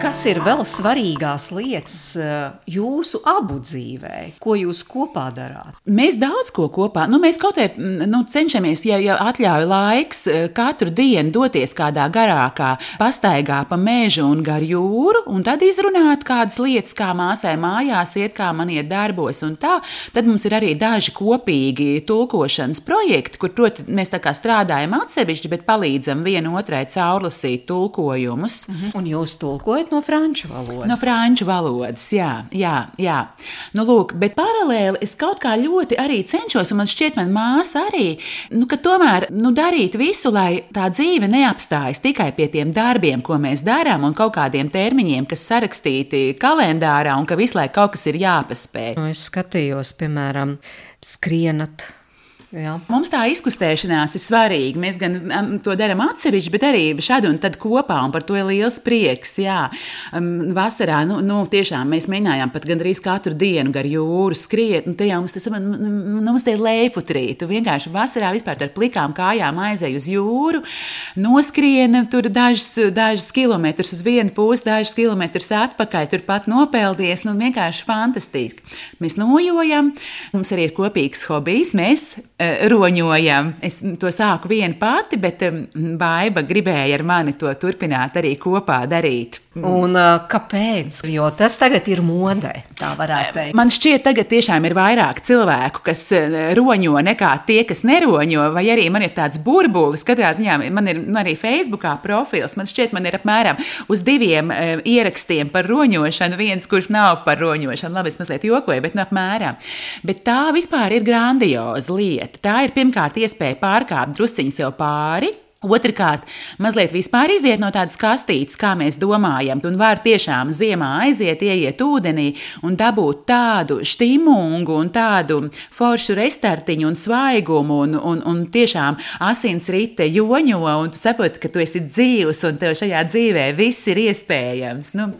Kas ir vēl svarīgās lietas eh, jūsu abu dzīvē? Ko jūs kopā darāt? Mēs daudz ko kopā. Nu, mēs kaut kā nu, cenšamies, ja, ja atļauj laiks, eh, katru dienu doties kādā garākā pastaigā pa mežu un gar jūru, un tad izrunāt kādas lietas, kā māsai mājās iet, kā man iet darbos. Tad mums ir arī daži kopīgi tulkošanas projekti, kur, protams, mēs strādājam atsevišķi, bet palīdzam vienotrai caurlasīt tulkojumus. Mhm. Un jūs tulkojat no franču valodas. No franču valodas, jā, jā. jā. Nu, lūk, bet paralēli es kaut kā ļoti arī cenšos, un man šķiet, man māsa arī, nu, ka tomēr nu, darīt visu, lai tā dzīve neapstājas tikai pie tiem darbiem, ko mēs darām, un kaut kādiem termiņiem, kas sarakstīti kalendārā, un ka visu laiku kaut kas ir jāpaspēj. Nu, es skatījos, piemēram, skrienat Jā. Mums tā izkustēšanās ir svarīga. Mēs gan um, to darām atsevišķi, bet arī šādi un tad kopā, un par to ir liels prieks. Jā. Um, vasarā nu, nu, tiešām mēs mēģinājām pat gandrīz katru dienu gar jūru skriet, un tajā mums tas nu, nu, mums tie leiputrī. Tu vienkārši vasarā vispār ar plikām kājām aizēj uz jūru, noskrien tur dažus, dažus kilometrus uz vienu pusi, dažus kilometrus atpakaļ, turpat nopeldies. Nu, vienkārši fantastiski. Mēs nojojam, mums arī ir kopīgs hobijs. Mēs roņojam. Es to sāku viena pati, bet Baiva gribēja ar mani to turpināt arī kopā darīt. Un uh, kāpēc? Jo tas tagad ir modē, tā varētu teikt. Man šķiet, tagad tiešām ir vairāk cilvēku, kas roņo nekā tie, kas neroņo, vai arī man ir tāds burbulis. Katrā ziņā man ir arī Facebookā profils. Man šķiet, man ir apmēram uz diviem uh, ierakstiem par roņošanu, viens, kurš nav par roņošanu. Labi, es mazliet jokoju, bet nu apmēram. Bet tā vispār ir grandioza lieta. Tā ir pirmkārt iespēja pārkāpt drusciņu sev pāri Otrakārt, mazliet vispār iziet no tādas kastītes, kā mēs domājam. Un var tiešām ziemā aiziet, ieiet ūdenī un dabūt tādu stimungu un tādu foršu restartiņu un svaigumu, un, un, un tiešām asins rite joņo, un tu saproti, ka tu esi dzīvs un tev šajā dzīvē viss ir iespējams. Nu,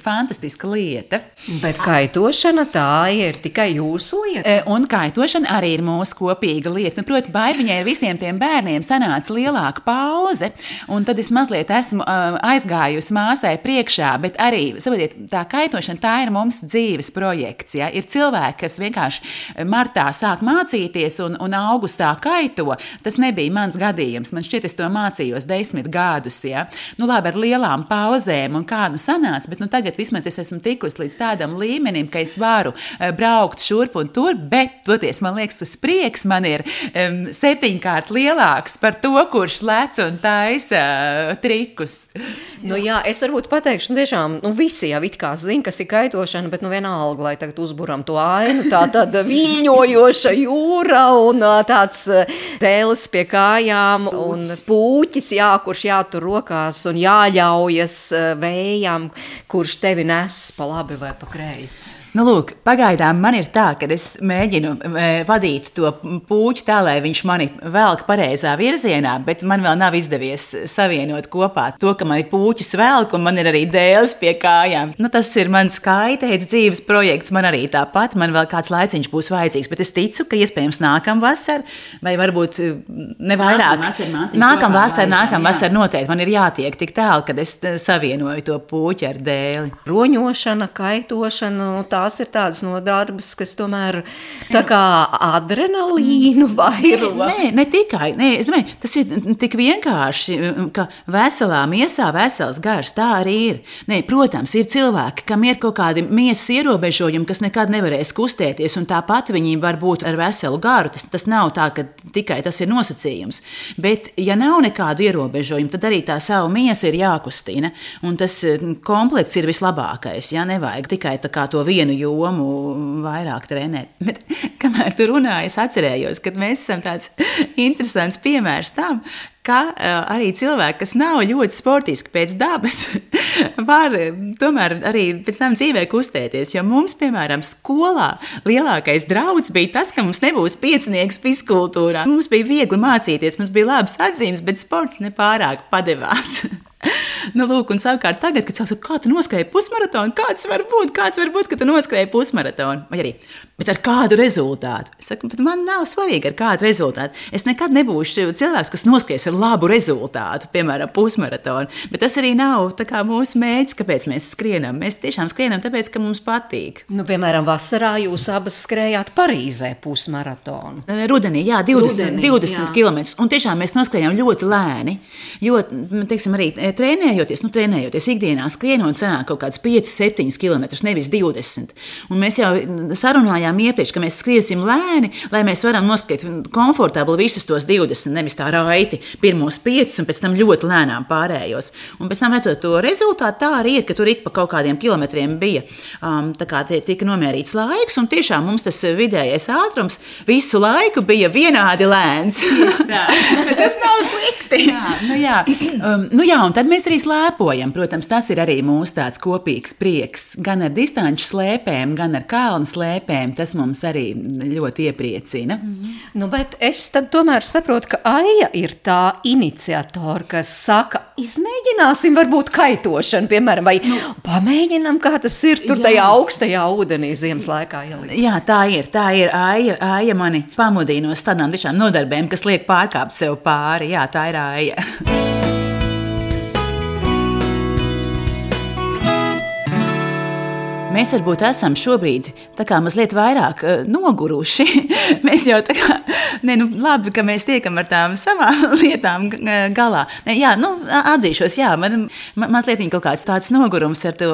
fantastiska lieta. Bet kaitošana tā ir tikai jūsu lieta. E, un kaitošana arī ir mūsu kopīga lieta. Nu, Protams, baigiņai ar visiem tiem bērniem sanāca lielāka pauze, un tad es mazliet esmu aizgājusi māsai priekšā, bet arī saprotiet, tā kaitošana tā ir mums dzīves projekts. Ja? Ir cilvēki, kas vienkārši martā sāk mācīties un, un augustā kaito. Tas nebija mans gadījums. Man šķiet, es to mācījos desmit gadus. Ja? Nu, labi, ar lielām pauzēm un kā nu sanāca, bet nu, tagad vismaz es esmu tikusi līdz tādam līmenim, ka es varu braukt šurp un tur, bet toties man liekas, tas prieks man ir um, septiņkārt lielāks par to, kurš lēk lec un taisa uh, trikus. Nu, jā, es varbūt pateikšu, nu, tiešām, nu, visi jau it kā zina, kas ir kaitošana, bet nu vienalga, lai tagad uzburam to ainu, tā tad viļņojoša jūra un uh, tāds pēles uh, pie kājām un pūķis, jā, kurš jātur rokās un jāļaujas vējam, kurš tevi nes pa labi vai pa kreisi. Nu, lūk, pagaidām man ir tā, ka es mēģinu e, vadīt to puķu tā, lai viņš mani velk pareizā virzienā, bet man vēl nav izdevies savienot kopā to, ka man ir puķis velk un man ir arī dēls pie kājām. Nu, tas ir mans kaitēts dzīves projekts. Man arī tāpat, man vēl kāds laiciņš būs vajadzīgs, bet es ticu, ka iespējams nākamā vasarā, vai varbūt e, ne vairāk. Nākamā vasarā, nākamā vasarā noteikti man ir jātiek tik tālu, kad es e, savienoju to puķi ar dēli. Roņošana, kaitošana. Nu, tās ir tādas nodarbes, kas tomēr tā kā adrenalīnu vairo. Nē, ne tikai. Nē, domāju, tas ir tik vienkārši, ka veselā miesā vesels gars. Tā arī ir. Nē, protams, ir cilvēki, kam ir kaut kādi miesas ierobežojumi, kas nekad nevarēs kustēties, un tāpat viņi var būt ar veselu garu. Tas, tas nav tā, ka tikai tas ir nosacījums. Bet, ja nav nekādu ierobežojumu, tad arī tā savu miesu ir jākustina. Un tas komplekts ir vislabākais. Ja nevajag tikai to vienu vienu jomu vairāk trenēt. (laughs) Bet, kamēr tu runāji, es atcerējos, ka mēs esam tāds (laughs) interesants piemērs tam, ka uh, arī cilvēki, kas nav ļoti sportiski pēc dabas, (laughs) var tomēr arī pēc tam dzīvē kustēties. Jo mums, piemēram, skolā lielākais draudz bija tas, ka mums nebūs piecinieks fiziskultūrā. Mums bija viegli mācīties, mums bija labas atzīmes, bet sports nepārāk padevās. (laughs) nu, lūk, un savukārt tagad, kad cilvēks saka, kā tu noskrēji pusmaratonu, kāds var būt, kāds var būt, ka tu noskrēji pusmaratonu, vai arī, bet ar kādu rezultātu? Es saku, bet man nav svarīgi ar kādu rezultātu. Es nekad nebūšu cilvēks, kas noskries ar labu rezultātu, piemēram, pusmaratonu, bet tas arī nav kā, mūsu mēģis, kāpēc mēs skrienam. Mēs tiešām skrienam tāpēc, ka mums patīk. Nu, piemēram, vasarā jūs abas skrējāt Parīzē pusmaratonu. Rudenī, jā, 20, Rudenī, 20 jā. km. Un tiešām mēs noskrējām ļoti lēni, jo, teiksim, arī trenējoties, nu, trenējoties ikdienā, skrienot, sanāk kaut kāds 5, 7 km, nevis 20. Un mēs jau sarunājām iepriekš, ka mēs skriesim lēni, lai mēs varam noskriet komfortabli visus tos 20, nevis tā raiti, pirmos 5 un pēc tam ļoti lēnām pārējos. Un pēc tam redzot to rezultātu, tā arī ir, ka tur ik pa kaut kādiem kilometriem bija um, kā, tika nomērīts laiks, un tiešām mums tas vidējais ātrums visu laiku bija vienādi lēns. (laughs) tas nav slikti. Jā, nu jā. (clears throat) Um, nu jā, un tad mēs arī slēpojam. Protams, tas ir arī mūsu tāds kopīgs prieks. Gan ar distanču slēpēm, gan ar kalnu slēpēm. Tas mums arī ļoti iepriecina. Mm -hmm. nu, bet es tomēr saprotu, ka Aija ir tā iniciatora, kas saka, izmēģināsim, varbūt kaitošanu, piemēram, vai nu, pamēģinām, kā tas ir tur jā. tajā augstajā ūdenī ziemas laikā. Ielikt. Jā, tā ir. Tā ir Aija, Aija mani pamudīja no tādām tiešām nodarbēm, kas liek pārkāpt sev pāri. Jā, tā ir Aija. (laughs) Mēs varbūt esam šobrīd mazliet vairāk uh, noguruši. (laughs) mēs jau tā kā, ne, nu, labi, ka mēs tiekam ar tām savām (laughs) lietām galā. Ne, jā, nu, atzīšos, jā, man, mazliet kaut kāds tāds nogurums ar to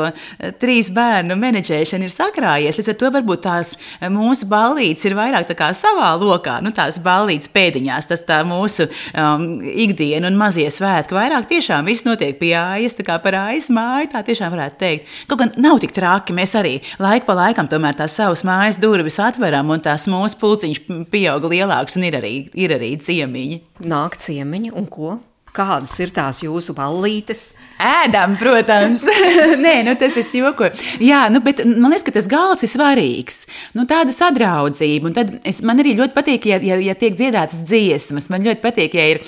trīs bērnu menedžēšanu ir sakrājies. Līdz ar to varbūt tās mūsu ballītes ir vairāk savā lokā, nu, tās ballītes pēdiņās, tas tā mūsu um, ikdiena un mazie svētki. Vairāk tiešām viss notiek pie ājas, tā kā par ājas māju, tā tiešām varētu teikt. Kaut gan nav tik traki. Mēs arī laika pa laikam tomēr tās savas mājas durvis atveram, un tās mūsu pulciņš pieaug lielāks, un ir arī, ir arī ciemiņi. Nāk ciemiņi, un ko? Kādas ir tās jūsu ballītes? Ēdam, protams. (laughs) Nē, nu, tas ir jokoju. Jā, nu, bet man liekas, ka tas galds ir svarīgs. Nu, tāda sadraudzība. Un tad es, man arī ļoti patīk, ja, ja, ja tiek dziedātas dziesmas. Man ļoti patīk, ja ir.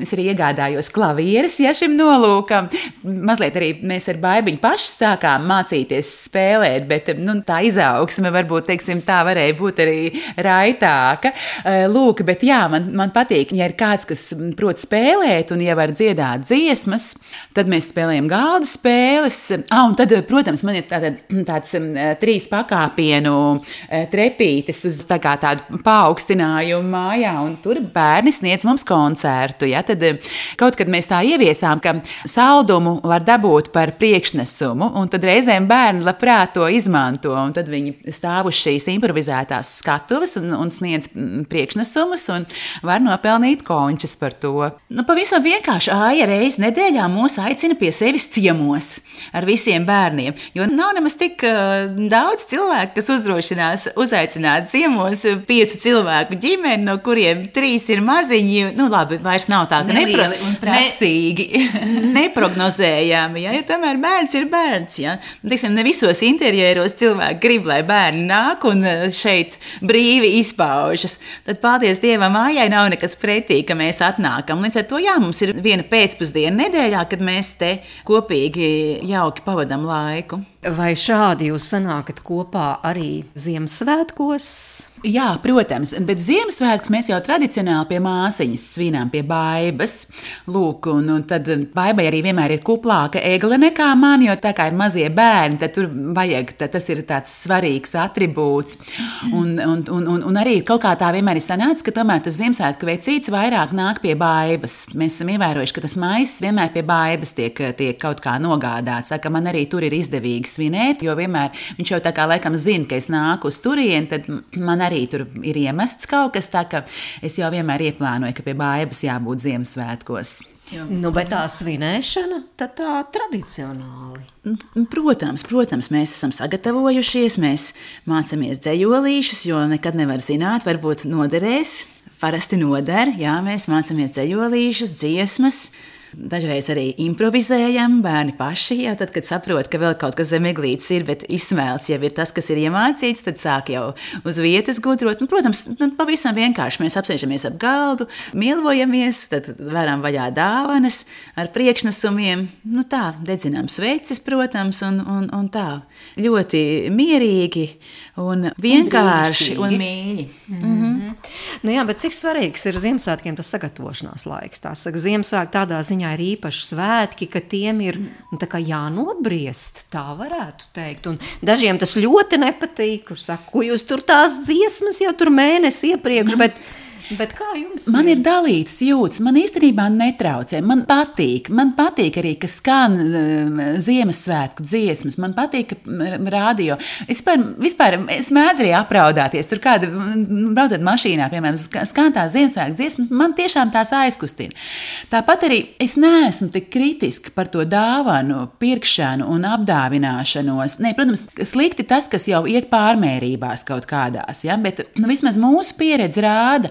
Es arī iegādājos klavieres, ja šim nolūkam. Mazliet arī mēs ar baigiņu paši sākām mācīties spēlēt, bet nu, tā izaugsme varbūt teiksim, tā varēja būt arī raitāka. Lūk, bet jā, man, man patīk, ja ir kāds, kas prot spēlēt un ja var dziedāt dziesmas, tad mēs mēs spēlējam galda spēles. Ah, un tad, protams, man ir tāda, (clears throat) tāds trīs pakāpienu trepītes uz tā kā tādu paaugstinājumu mājā, un tur bērni sniedz mums koncertu. Ja? Tad kaut kad mēs tā ieviesām, ka saldumu var dabūt par priekšnesumu, un tad reizēm bērni labprāt to izmanto, un tad viņi stāv uz šīs improvizētās skatuves un, un sniedz priekšnesumus, un var nopelnīt končus par to. Nu, pavisam vienkārši āja reizi nedēļā mūs aicina aicina pie sevis ciemos ar visiem bērniem. Jo nav nemaz tik uh, daudz cilvēku, kas uzdrošinās uzaicināt ciemos piecu cilvēku ģimeni, no kuriem trīs ir maziņi. Nu, labi, vairs nav tā, ka nepro prasīgi. Ne, neprognozējami, ja, jo tomēr bērns ir bērns. Ja. Teiksim, ne visos interjeros cilvēki grib, lai bērni nāk un šeit brīvi izpaužas. Tad, paldies Dievam, mājai nav nekas pretī, ka mēs atnākam. Līdz ar to jā, mums ir viena pēcpusdiena nedēļā, kad mēs te kopīgi jauki pavadām laiku. Vai šādi jūs sanākat kopā arī Ziemassvētkos? Jā, protams, bet Ziemassvētkus mēs jau tradicionāli pie māsiņas svinām, pie baibas. Lūk, un, un tad baibai arī vienmēr ir kuplāka egle nekā man, jo tā kā ir mazie bērni, tad tur vajag, tad tas ir tāds svarīgs attribūts. Un, un, un, un, un arī kaut kā tā vienmēr ir sanācis, ka tomēr tas Ziemassvētku vecīts vairāk nāk pie baibas. Mēs esam ievērojuši, ka tas maisis vienmēr pie baibas tiek, tiek kaut kā nogādāts. Tā, man arī tur ir izdevīgi svinēt, jo vienmēr viņš jau tā kā laikam zina, ka es nāku uz turieni, tad man arī tur ir iemests kaut kas. Tā kā es jau vienmēr ieplānoju, ka pie bājas jābūt Ziemassvētkos. Nu, bet tā svinēšana tad tā tradicionāli. Protams, protams, mēs esam sagatavojušies, mēs mācāmies dzējolīšus, jo nekad nevar zināt, varbūt noderēs. Parasti noder, jā, mēs mācāmies dzējolīšus, dziesmas, Dažreiz arī improvizējam, bērni paši. Jā, tad, kad saprot, ka vēl kaut kas zem eglītes ir, bet izsmēlts jau ir tas, kas ir iemācīts, tad sāk jau uz vietas gudrot. Nu, protams, nu, pavisam vienkārši mēs apsēžamies ap galdu, mielojamies, tad varam vaļā dāvanas ar priekšnesumiem. Nu, tā, dedzinām sveces, protams, un, un, un tā. Ļoti mierīgi un vienkārši un, un mīļi. Mm -hmm. nu, jā, bet cik svarīgs ir Ziemassvētkiem tas sagatavošanās laiks? Tā saka, Ziemassvētki tādā ziņā ir īpaši svētki, ka tiem ir nu, jānobriest, tā varētu teikt. Un dažiem tas ļoti nepatīk, kur saka, ko jūs tur tās dziesmas jau tur mēnesi iepriekš, bet Bet kā jums? Man ir dalīts jūtas, man īstenībā netraucē. Man patīk, man patīk arī, ka skan uh, Ziemassvētku dziesmas. Man patīk, ka rādio. Vispār, vispār es mēdzu arī apraudāties. Tur kāda braucot mašīnā, piemēram, skan tā Ziemassvētku dziesma, man tiešām tās aizkustina. Tāpat arī es neesmu tik kritiski par to dāvanu, pirkšanu un apdāvināšanos. Nē, protams, slikti tas, kas jau iet pārmērībās kaut kādās, ja? bet nu, vismaz mūsu pieredze rāda,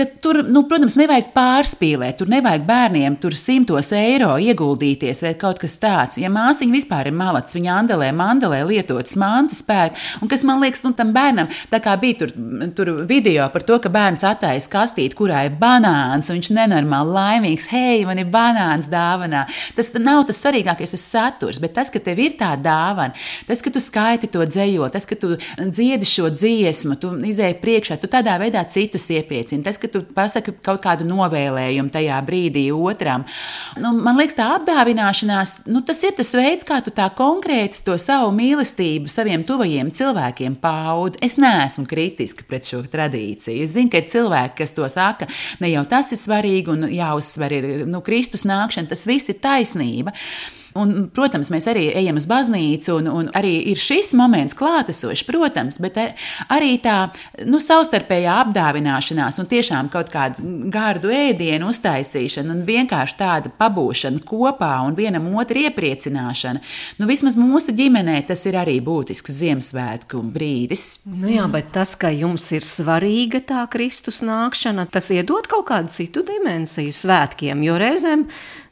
ka tur, nu, protams, nevajag pārspīlēt. Tur nevajag bērniem tur simtos eiro ieguldīties vai kaut kas tāds. Ja māsiņa vispār ir malats, viņa andelē, mandelē lietotas mantas pērk, un kas man liekas, nu, tam bērnam, tā kā bija tur, tur video par to, ka bērns attaisa kastīti, kurā ir banāns, un viņš nenormāli laimīgs, hei, man ir banāns dāvanā. Tas nav tas svarīgākais, tas saturs, bet tas, ka tev ir tā dāvana, tas, ka tu skaiti to dzējo, tas, ka tu dziedi šo dziesmu, tu izēji priekšā, tu tādā veidā citus iepriecini. Tas, ka tu pasaki kaut kādu novēlējumu tajā brīdī otram. Nu, man liekas, tā apdāvināšanās, nu, tas ir tas veids, kā tu tā konkrēti to savu mīlestību saviem tuvajiem cilvēkiem paudi. Es neesmu kritiska pret šo tradīciju. Es zinu, ka ir cilvēki, kas to saka, ne jau tas ir svarīgi un jāuzsver ir nu, Kristus nākšana, tas viss ir taisnība. Un, protams, mēs arī ejam uz baznīcu, un, un arī ir šis moments klātesošs, protams, bet arī tā nu, savstarpējā apdāvināšanās un tiešām kaut kāda gārdu ēdienu uztaisīšana un vienkārši tāda pabūšana kopā un vienam otru iepriecināšana. Nu, vismaz mūsu ģimenē tas ir arī būtisks Ziemassvētku brīdis. Nu jā, bet tas, ka jums ir svarīga tā Kristus nākšana, tas iedod kaut kādu citu dimensiju svētkiem, jo reizēm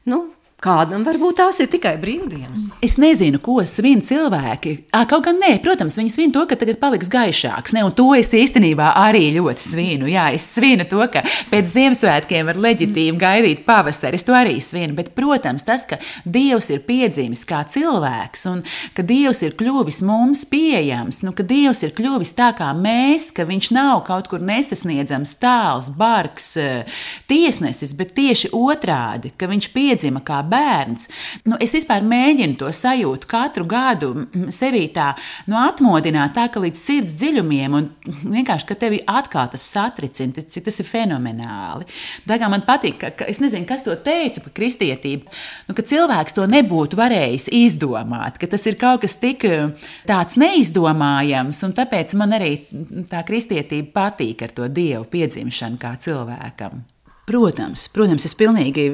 nu, Kādam varbūt tās ir tikai brīvdienas? Es nezinu, ko svin cilvēki. À, kaut gan nē, protams, viņi svin to, ka tagad paliks gaišāks. Ne, un to es īstenībā arī ļoti svinu. Jā, es svinu to, ka pēc Ziemassvētkiem var leģitīvi gaidīt pavasari. Es to arī svinu. Bet, protams, tas, ka Dievs ir piedzimis kā cilvēks un ka Dievs ir kļuvis mums pieejams, nu, ka Dievs ir kļuvis tā kā mēs, ka viņš nav kaut kur nesasniedzams, tāls, bargs, tiesnesis, bet tieši otrādi, ka viņš piedzima kā bērns. Nu, es vispār mēģinu to sajūtu katru gadu sevī tā nu, atmodināt, tā ka līdz sirds dziļumiem, un vienkārši, ka tevi atkal tas satricina, cik tas ir fenomenāli. Kā man patīk, ka, ka es nezinu, kas to teica par kristietību, nu, ka cilvēks to nebūtu varējis izdomāt, ka tas ir kaut kas tik tāds neizdomājams, un tāpēc man arī tā kristietība patīk ar to dievu piedzimšanu kā cilvēkam. Protams, protams, es pilnīgi,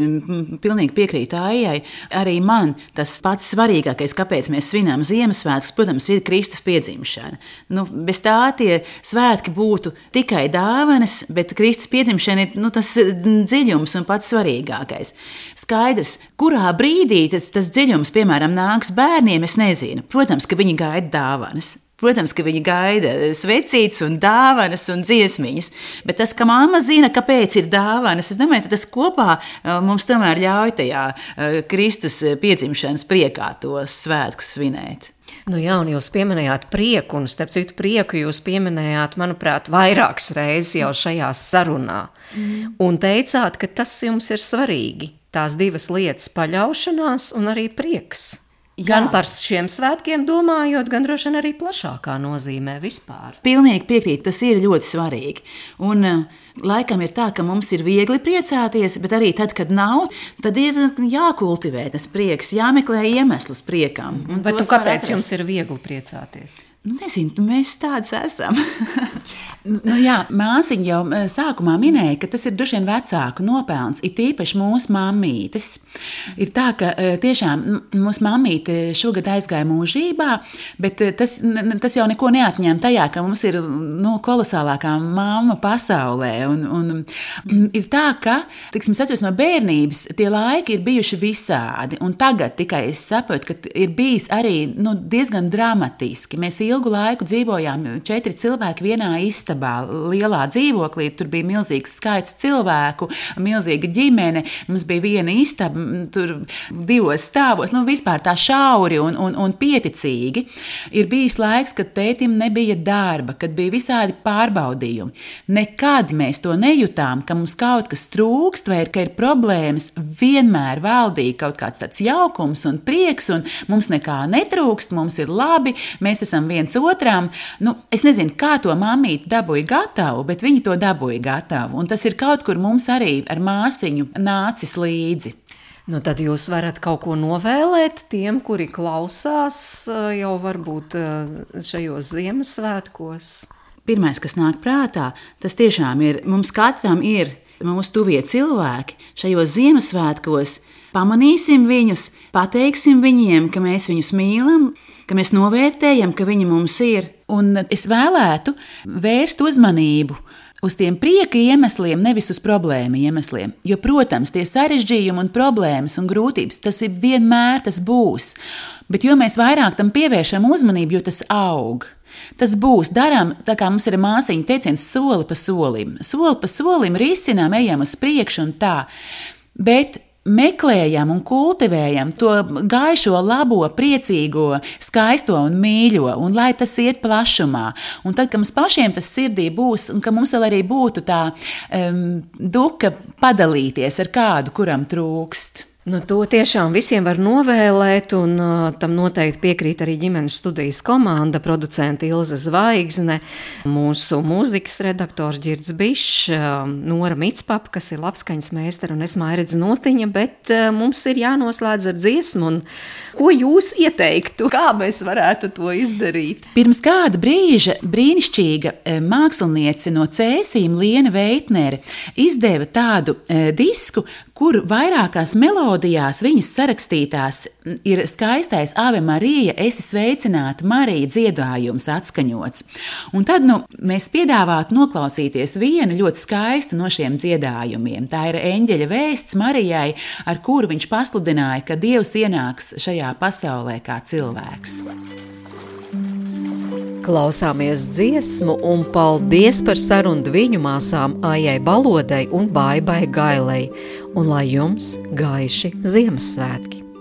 pilnīgi piekrītu Aijai. Arī man tas pats svarīgākais, kāpēc mēs svinām Ziemassvētkus, protams, ir Kristus piedzimšana. Nu, bez tā tie svētki būtu tikai dāvanas, bet Kristus piedzimšana ir nu, tas dziļums un pats svarīgākais. Skaidrs, kurā brīdī tas, tas dziļums, piemēram, nāks bērniem, es nezinu. Protams, ka viņi gaida dāvanas. Protams, ka viņi gaida svecītas, un dāvanas un dziesmiņas, bet tas, ka mamma zina, kāpēc ir dāvanas, es domāju, tas kopā mums tomēr ļauj tajā Kristus piedzimšanas priekā tos svētkus svinēt. Nu jā, un jūs pieminējāt prieku, un starp citu prieku jūs pieminējāt, manuprāt, vairākas reizes jau šajā sarunā. Mm. Un teicāt, ka tas jums ir svarīgi. Tās divas lietas - paļaušanās un arī prieks. Jā. Gan par šiem svētkiem domājot, gan droši vien arī plašākā nozīmē vispār. Pilnīgi piekrīt, tas ir ļoti svarīgi. Un, uh, laikam ir tā, ka mums ir viegli priecāties, bet arī tad, kad nav, tad ir jākultivē tas prieks, jāmeklē iemesls priekam. Bet tu, kāpēc jums ir viegli priecāties? Nu, nezinu, nu, mēs tādas esam. (laughs) Nu, jā, māsiņa jau eh, sākumā minēja, ka tas ir droši vien vecāku nopelns. Ir tīpaši mūsu mammītes. Ir tā, ka eh, tiešām mūsu mammīte šogad aizgāja mūžībā, bet eh, tas, tas jau neko neatņem tajā, ka mums ir nu, kolosālākā mamma pasaulē. Un, un, ir tā, ka tiksim, no bērnības tie laiki ir bijuši visādi. Tagad tikai es saprotu, ka ir bijis arī nu, diezgan dramatiski. Mēs ilgu laiku dzīvojām četri cilvēki vienā istabā istabā, lielā dzīvoklī. Tur bija milzīgs skaits cilvēku, milzīga ģimene. Mums bija viena istaba, tur divos stāvos, nu vispār tā šauri un, un, un pieticīgi. Ir bijis laiks, kad tētim nebija darba, kad bija visādi pārbaudījumi. Nekad mēs to nejūtām, ka mums kaut kas trūkst vai ka ir problēmas. Vienmēr valdīja kaut kāds tāds jaukums un prieks, un mums nekā netrūkst, mums ir labi, mēs esam viens otram. Nu, es nezinu, kā to mamīti dabūja dabūja gatavu, bet viņi to dabūja gatavu. Un tas ir kaut kur mums arī ar māsiņu nācis līdzi. Nu, tad jūs varat kaut ko novēlēt tiem, kuri klausās eh, jau varbūt eh, šajos Ziemassvētkos. Pirmais, kas nāk prātā, tas tiešām ir mums katram ir mūsu tuvie cilvēki šajos Ziemassvētkos. Pamanīsim viņus, pateiksim viņiem, ka mēs viņus mīlam, ka mēs novērtējam, ka viņi mums ir. Un es vēlētu vērst uzmanību uz tiem prieka iemesliem, nevis uz problēmu iemesliem. Jo, protams, tie sarežģījumi un problēmas un grūtības, tas ir vienmēr tas būs. Bet jo mēs vairāk tam pievēršam uzmanību, jo tas aug. Tas būs, darām, tā kā mums ir māsīņa teiciens, soli pa solim. Soli pa solim risinām, ejam uz priekšu un tā. Bet meklējam un kultivējam to gaišo, labo, priecīgo, skaisto un mīļo, un lai tas iet plašumā. Un tad, kad mums pašiem tas sirdī būs, un ka mums vēl arī būtu tā um, duka padalīties ar kādu, kuram trūkst. Nu, to tiešām visiem var novēlēt, un uh, tam noteikti piekrīt arī ģimenes studijas komanda, producente Ilze Zvaigzne, mūsu mūzikas redaktors Girds Bišs, uh, Nora Mitspapa, kas ir labskaņas meistara, un es Mairedz Notiņa, bet uh, mums ir jānoslēdz ar dziesmu, un ko jūs ieteiktu, kā mēs varētu to izdarīt? Pirms kāda brīža brīnišķīga eh, māksliniece no Cēsīm Liena Veitnere izdeva tādu eh, disku, kur vairākās melodijās viņas sarakstītās ir skaistais Ave Marija, esi sveicināta Marija dziedājums atskaņots. Un tad nu, mēs piedāvātu noklausīties vienu ļoti skaistu no šiem dziedājumiem. Tā ir eņģeļa vēsts Marijai, ar kuru viņš pasludināja, ka Dievs ienāks šajā pasaulē kā cilvēks. Klausāmies dziesmu un paldies par sarunu viņu māsām Aijai Balodai un Baibai Gailei, un lai jums gaiši Ziemassvētki!